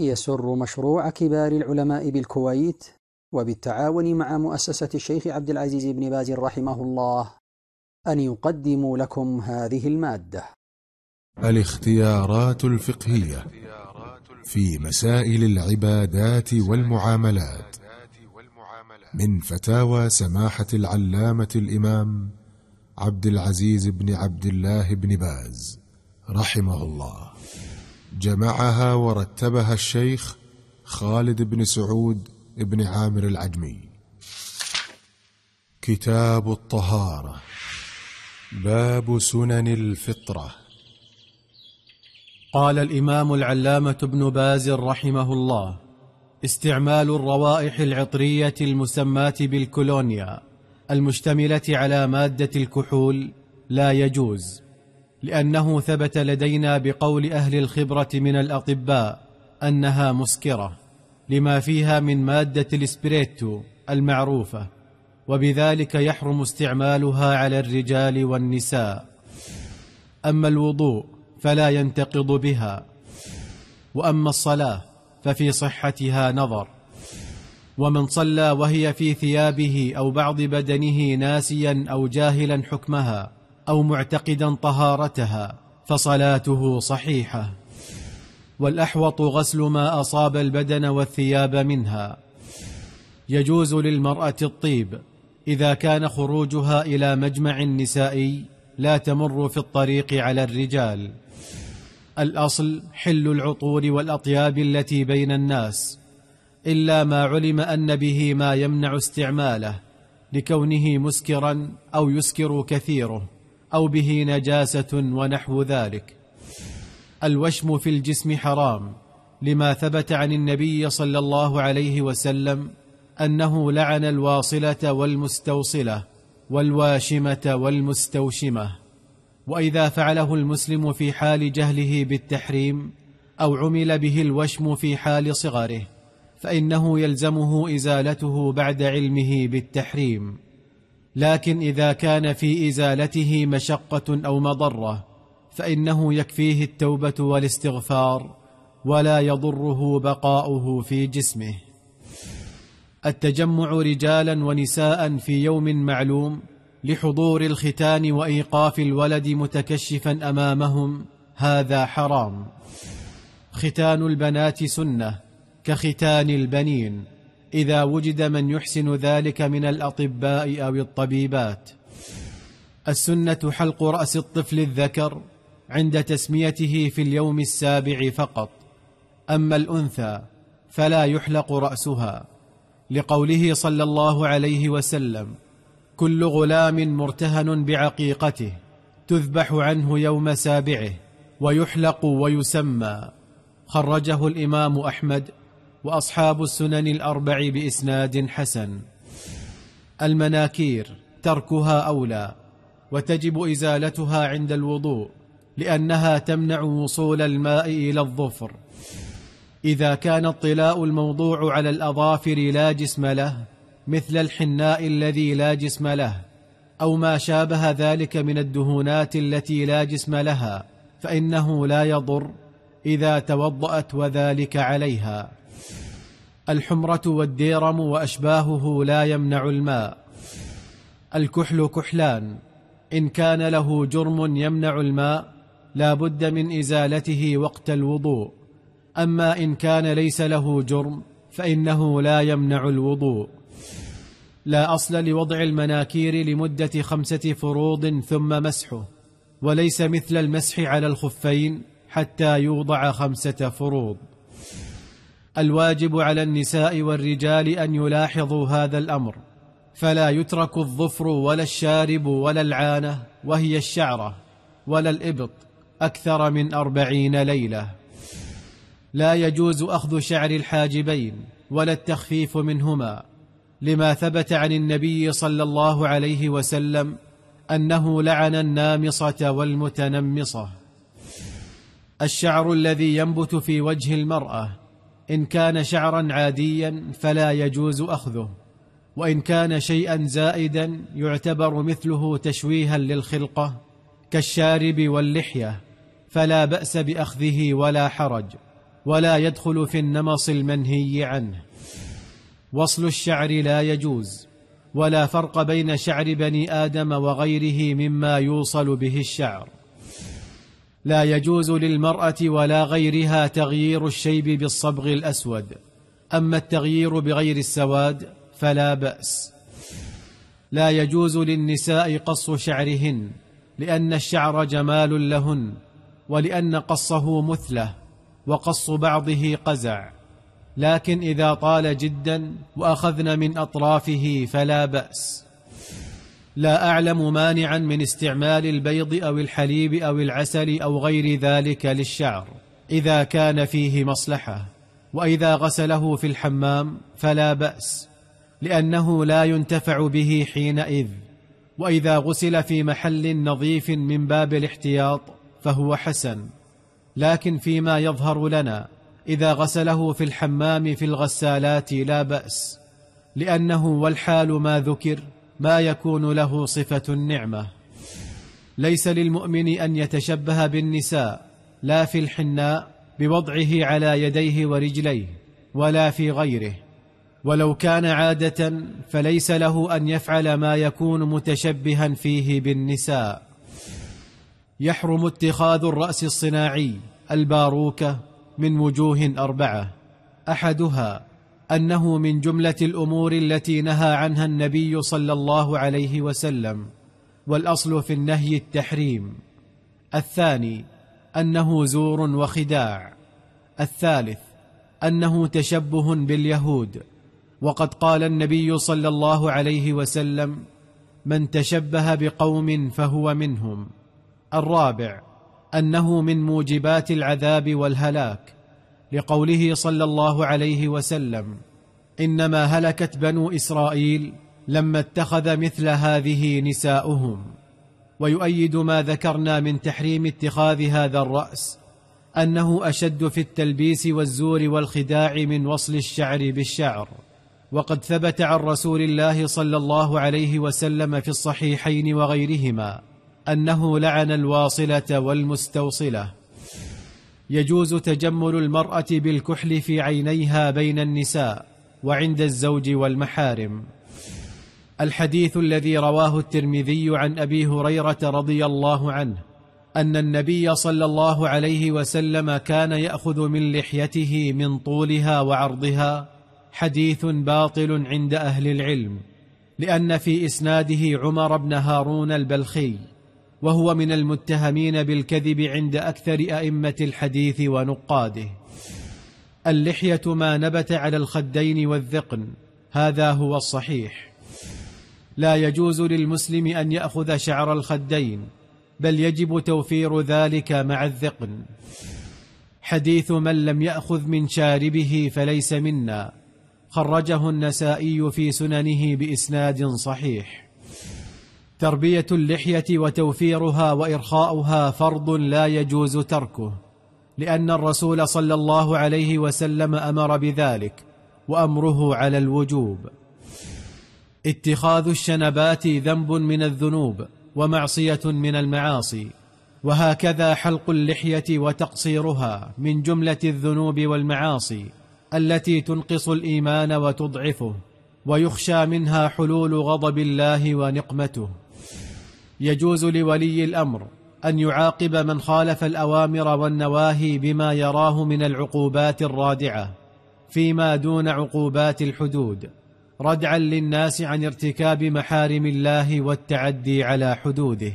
يسر مشروع كبار العلماء بالكويت وبالتعاون مع مؤسسة الشيخ عبد العزيز بن باز رحمه الله أن يقدموا لكم هذه المادة. الاختيارات الفقهية في مسائل العبادات والمعاملات من فتاوى سماحة العلامة الإمام عبد العزيز بن عبد الله بن باز رحمه الله. جمعها ورتبها الشيخ خالد بن سعود بن عامر العجمي. كتاب الطهارة. باب سنن الفطرة. قال الإمام العلامة ابن باز رحمه الله استعمال الروائح العطرية المسماة بالكولونيا المشتملة على مادة الكحول لا يجوز. لأنه ثبت لدينا بقول أهل الخبرة من الأطباء أنها مسكرة لما فيها من مادة الإسبريتو المعروفة وبذلك يحرم استعمالها على الرجال والنساء. أما الوضوء فلا ينتقض بها وأما الصلاة ففي صحتها نظر. ومن صلى وهي في ثيابه أو بعض بدنه ناسيا أو جاهلا حكمها أو معتقدا طهارتها فصلاته صحيحة. والأحوط غسل ما أصاب البدن والثياب منها. يجوز للمرأة الطيب إذا كان خروجها إلى مجمع نسائي لا تمر في الطريق على الرجال. الأصل حل العطور والأطياب التي بين الناس إلا ما علم أن به ما يمنع استعماله لكونه مسكرا أو يسكر كثيره. أو به نجاسة ونحو ذلك. الوشم في الجسم حرام لما ثبت عن النبي صلى الله عليه وسلم أنه لعن الواصلة والمستوصلة والواشمة والمستوشمة. وإذا فعله المسلم في حال جهله بالتحريم أو عمل به الوشم في حال صغره فإنه يلزمه إزالته بعد علمه بالتحريم. لكن إذا كان في إزالته مشقة أو مضرة فإنه يكفيه التوبة والاستغفار ولا يضره بقاؤه في جسمه. التجمع رجالا ونساء في يوم معلوم لحضور الختان وإيقاف الولد متكشفا أمامهم هذا حرام. ختان البنات سنة كختان البنين. إذا وجد من يحسن ذلك من الأطباء أو الطبيبات. السنة حلق رأس الطفل الذكر عند تسميته في اليوم السابع فقط. أما الأنثى فلا يحلق رأسها. لقوله صلى الله عليه وسلم كل غلام مرتهن بعقيقته تذبح عنه يوم سابعه ويحلق ويسمى. خرجه الإمام أحمد وأصحاب السنن الأربع بإسناد حسن. المناكير تركها أولى وتجب إزالتها عند الوضوء لأنها تمنع وصول الماء إلى الظفر. إذا كان الطلاء الموضوع على الأظافر لا جسم له مثل الحناء الذي لا جسم له أو ما شابه ذلك من الدهونات التي لا جسم لها فإنه لا يضر إذا توضأت وذلك عليها. الحمرة والديرم وأشباهه لا يمنع الماء. الكحل كحلان. إن كان له جرم يمنع الماء لا بد من إزالته وقت الوضوء. أما إن كان ليس له جرم فإنه لا يمنع الوضوء. لا أصل لوضع المناكير لمدة خمسة فروض ثم مسحه وليس مثل المسح على الخفين حتى يوضع خمسة فروض. الواجب على النساء والرجال أن يلاحظوا هذا الأمر فلا يترك الظفر ولا الشارب ولا العانة وهي الشعرة ولا الإبط أكثر من أربعين ليلة. لا يجوز أخذ شعر الحاجبين ولا التخفيف منهما لما ثبت عن النبي صلى الله عليه وسلم أنه لعن النامصة والمتنمصة. الشعر الذي ينبت في وجه المرأة إن كان شعرا عاديا فلا يجوز أخذه وإن كان شيئا زائدا يعتبر مثله تشويها للخلقة كالشارب واللحية فلا بأس بأخذه ولا حرج ولا يدخل في النمص المنهي عنه. وصل الشعر لا يجوز ولا فرق بين شعر بني آدم وغيره مما يوصل به الشعر. لا يجوز للمرأة ولا غيرها تغيير الشيب بالصبغ الأسود. أما التغيير بغير السواد فلا بأس. لا يجوز للنساء قص شعرهن لأن الشعر جمال لهن ولأن قصه مثله وقص بعضه قزع. لكن إذا طال جدا وأخذن من أطرافه فلا بأس. لا أعلم مانعا من استعمال البيض أو الحليب أو العسل أو غير ذلك للشعر إذا كان فيه مصلحة. وإذا غسله في الحمام فلا بأس لأنه لا ينتفع به حينئذ. وإذا غسل في محل نظيف من باب الاحتياط فهو حسن. لكن فيما يظهر لنا إذا غسله في الحمام في الغسالات لا بأس لأنه والحال ما ذكر ما يكون له صفة النعمة. ليس للمؤمن أن يتشبه بالنساء لا في الحناء بوضعه على يديه ورجليه ولا في غيره. ولو كان عادة فليس له أن يفعل ما يكون متشبها فيه بالنساء. يحرم اتخاذ الرأس الصناعي الباروكة من وجوه أربعة. أحدها أنه من جملة الأمور التي نهى عنها النبي صلى الله عليه وسلم والأصل في النهي التحريم. الثاني أنه زور وخداع. الثالث أنه تشبه باليهود. وقد قال النبي صلى الله عليه وسلم من تشبه بقوم فهو منهم. الرابع أنه من موجبات العذاب والهلاك. لقوله صلى الله عليه وسلم إنما هلكت بنو إسرائيل لما اتخذ مثل هذه نساؤهم. ويؤيد ما ذكرنا من تحريم اتخاذ هذا الرأس أنه أشد في التلبيس والزور والخداع من وصل الشعر بالشعر. وقد ثبت عن رسول الله صلى الله عليه وسلم في الصحيحين وغيرهما أنه لعن الواصلة والمستوصلة. يجوز تجمل المرأة بالكحل في عينيها بين النساء وعند الزوج والمحارم. الحديث الذي رواه الترمذي عن أبي هريرة رضي الله عنه أن النبي صلى الله عليه وسلم كان يأخذ من لحيته من طولها وعرضها حديث باطل عند أهل العلم لأن في إسناده عمر بن هارون البلخي وهو من المتهمين بالكذب عند أكثر أئمة الحديث ونقاده. اللحية ما نبت على الخدين والذقن هذا هو الصحيح. لا يجوز للمسلم أن يأخذ شعر الخدين بل يجب توفير ذلك مع الذقن. حديث من لم يأخذ من شاربه فليس منا خرجه النسائي في سننه بإسناد صحيح. تربية اللحية وتوفيرها وإرخاؤها فرض لا يجوز تركه لأن الرسول صلى الله عليه وسلم أمر بذلك وأمره على الوجوب. اتخاذ الشنبات ذنب من الذنوب ومعصية من المعاصي وهكذا حلق اللحية وتقصيرها من جملة الذنوب والمعاصي التي تنقص الإيمان وتضعفه ويخشى منها حلول غضب الله ونقمته. يجوز لولي الأمر أن يعاقب من خالف الأوامر والنواهي بما يراه من العقوبات الرادعة فيما دون عقوبات الحدود ردعا للناس عن ارتكاب محارم الله والتعدي على حدوده.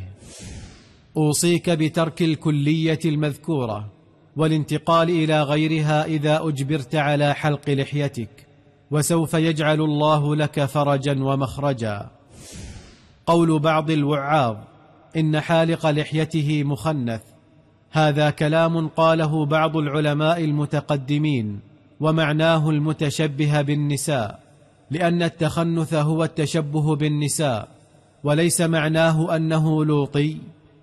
أوصيك بترك الكلية المذكورة والانتقال إلى غيرها إذا أجبرت على حلق لحيتك وسوف يجعل الله لك فرجا ومخرجا. قول بعض الوعاظ إن حالق لحيته مخنث. هذا كلام قاله بعض العلماء المتقدمين ومعناه المتشبه بالنساء لأن التخنث هو التشبه بالنساء وليس معناه أنه لوطي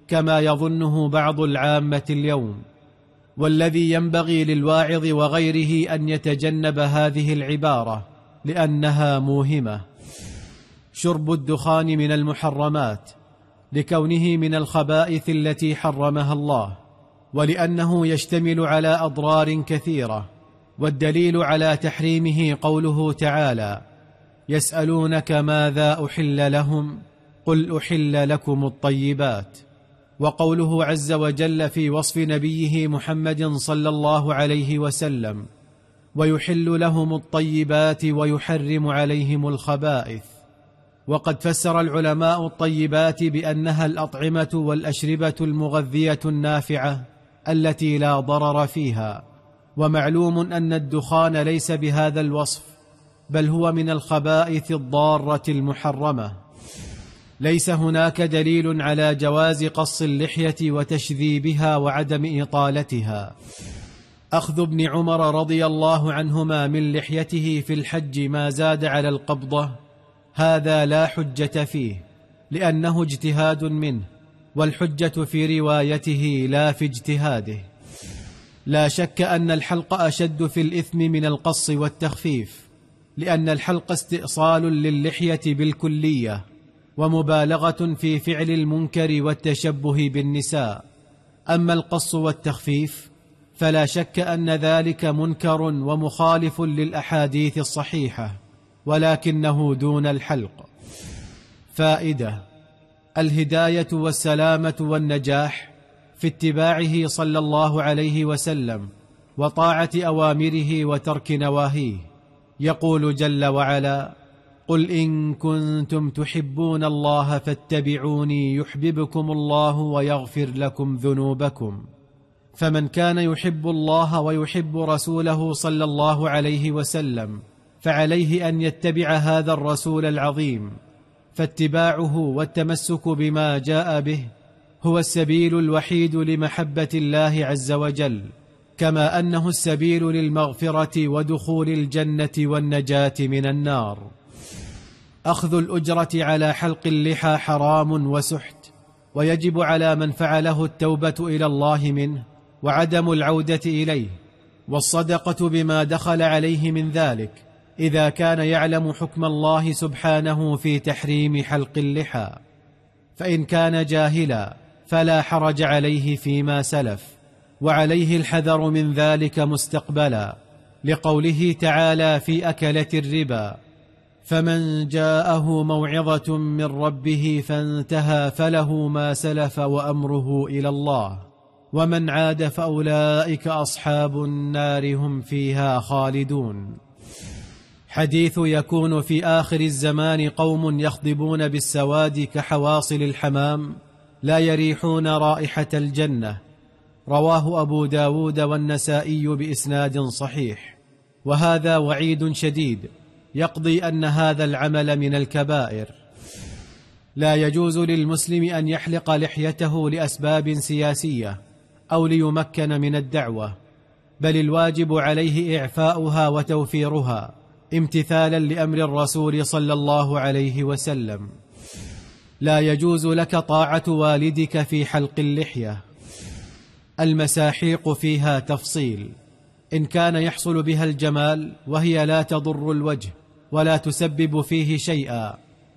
كما يظنه بعض العامة اليوم. والذي ينبغي للواعظ وغيره أن يتجنب هذه العبارة لأنها موهمة. شرب الدخان من المحرمات لكونه من الخبائث التي حرمها الله ولأنه يشتمل على أضرار كثيرة والدليل على تحريمه قوله تعالى يسألونك ماذا أحل لهم؟ قل أحل لكم الطيبات. وقوله عز وجل في وصف نبيه محمد صلى الله عليه وسلم ويحل لهم الطيبات ويحرم عليهم الخبائث. وقد فسر العلماء الطيبات بأنها الأطعمة والأشربة المغذية النافعة التي لا ضرر فيها. ومعلوم أن الدخان ليس بهذا الوصف بل هو من الخبائث الضارة المحرمة. ليس هناك دليل على جواز قص اللحية وتشذيبها وعدم إطالتها. أخذ ابن عمر رضي الله عنهما من لحيته في الحج ما زاد على القبضة هذا لا حجة فيه لأنه اجتهاد منه والحجة في روايته لا في اجتهاده. لا شك أن الحلق أشد في الإثم من القص والتخفيف لأن الحلق استئصال للحية بالكلية ومبالغة في فعل المنكر والتشبه بالنساء. أما القص والتخفيف فلا شك أن ذلك منكر ومخالف للأحاديث الصحيحة. ولكنه دون الحلق. فائدة الهداية والسلامة والنجاح في اتباعه صلى الله عليه وسلم وطاعة أوامره وترك نواهيه. يقول جل وعلا قل إن كنتم تحبون الله فاتبعوني يحببكم الله ويغفر لكم ذنوبكم. فمن كان يحب الله ويحب رسوله صلى الله عليه وسلم فعليه أن يتبع هذا الرسول العظيم فاتباعه والتمسك بما جاء به هو السبيل الوحيد لمحبة الله عز وجل كما أنه السبيل للمغفرة ودخول الجنة والنجاة من النار. أخذ الأجرة على حلق اللحى حرام وسحت ويجب على من فعله التوبة إلى الله منه وعدم العودة إليه والصدقة بما دخل عليه من ذلك إذا كان يعلم حكم الله سبحانه في تحريم حلق اللحى فإن كان جاهلا فلا حرج عليه فيما سلف وعليه الحذر من ذلك مستقبلا لقوله تعالى في أكلة الربا فمن جاءه موعظة من ربه فانتهى فله ما سلف وأمره إلى الله ومن عاد فأولئك أصحاب النار هم فيها خالدون حديث يكون في آخر الزمان قوم يخضبون بالسواد كحواصل الحمام لا يريحون رائحة الجنة. رواه أبو داود والنسائي بإسناد صحيح. وهذا وعيد شديد. يقضي أن هذا العمل من الكبائر. لا يجوز للمسلم أن يحلق لحيته لأسباب سياسية أو ليمكن من الدعوة بل الواجب عليه إعفاؤها وتوفيرها. امتثالا لأمر الرسول صلى الله عليه وسلم. لا يجوز لك طاعة والدك في حلق اللحية. المساحيق فيها تفصيل. إن كان يحصل بها الجمال وهي لا تضر الوجه ولا تسبب فيه شيئا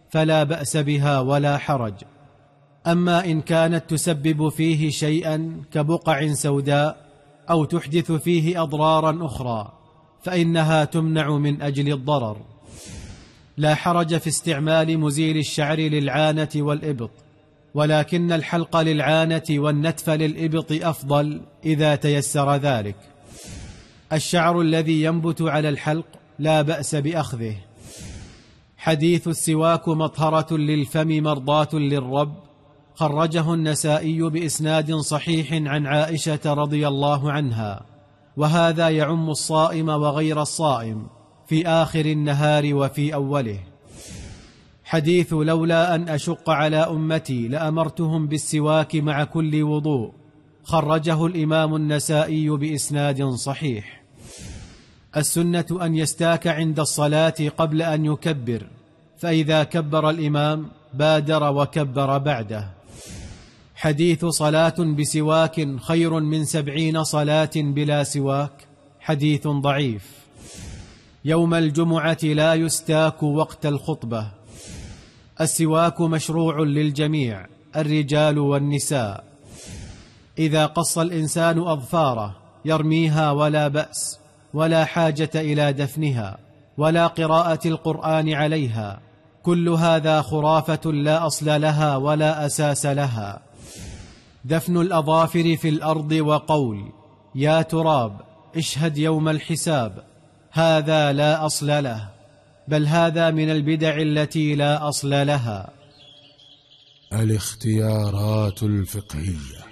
فلا بأس بها ولا حرج. أما إن كانت تسبب فيه شيئا كبقع سوداء أو تحدث فيه أضرارا أخرى فإنها تمنع من أجل الضرر. لا حرج في استعمال مزيل الشعر للعانة والإبط ولكن الحلق للعانة والنتف للإبط أفضل إذا تيسر ذلك. الشعر الذي ينبت على الحلق لا بأس بأخذه. حديث السواك مطهرة للفم مرضاة للرب خرجه النسائي بإسناد صحيح عن عائشة رضي الله عنها. وهذا يعم الصائم وغير الصائم في آخر النهار وفي أوله. حديث لولا أن أشق على أمتي لأمرتهم بالسواك مع كل وضوء خرجه الإمام النسائي بإسناد صحيح. السنة أن يستاك عند الصلاة قبل أن يكبر فإذا كبر الإمام بادر وكبر بعده. حديث صلاة بسواك خير من سبعين صلاة بلا سواك. حديث ضعيف. يوم الجمعة لا يستاك وقت الخطبة. السواك مشروع للجميع الرجال والنساء. إذا قص الإنسان أظفاره يرميها ولا بأس ولا حاجة إلى دفنها ولا قراءة القرآن عليها. كل هذا خرافة لا أصل لها ولا أساس لها. دفن الأظافر في الأرض وقول يا تراب اشهد يوم الحساب هذا لا أصل له بل هذا من البدع التي لا أصل لها. الاختيارات الفقهية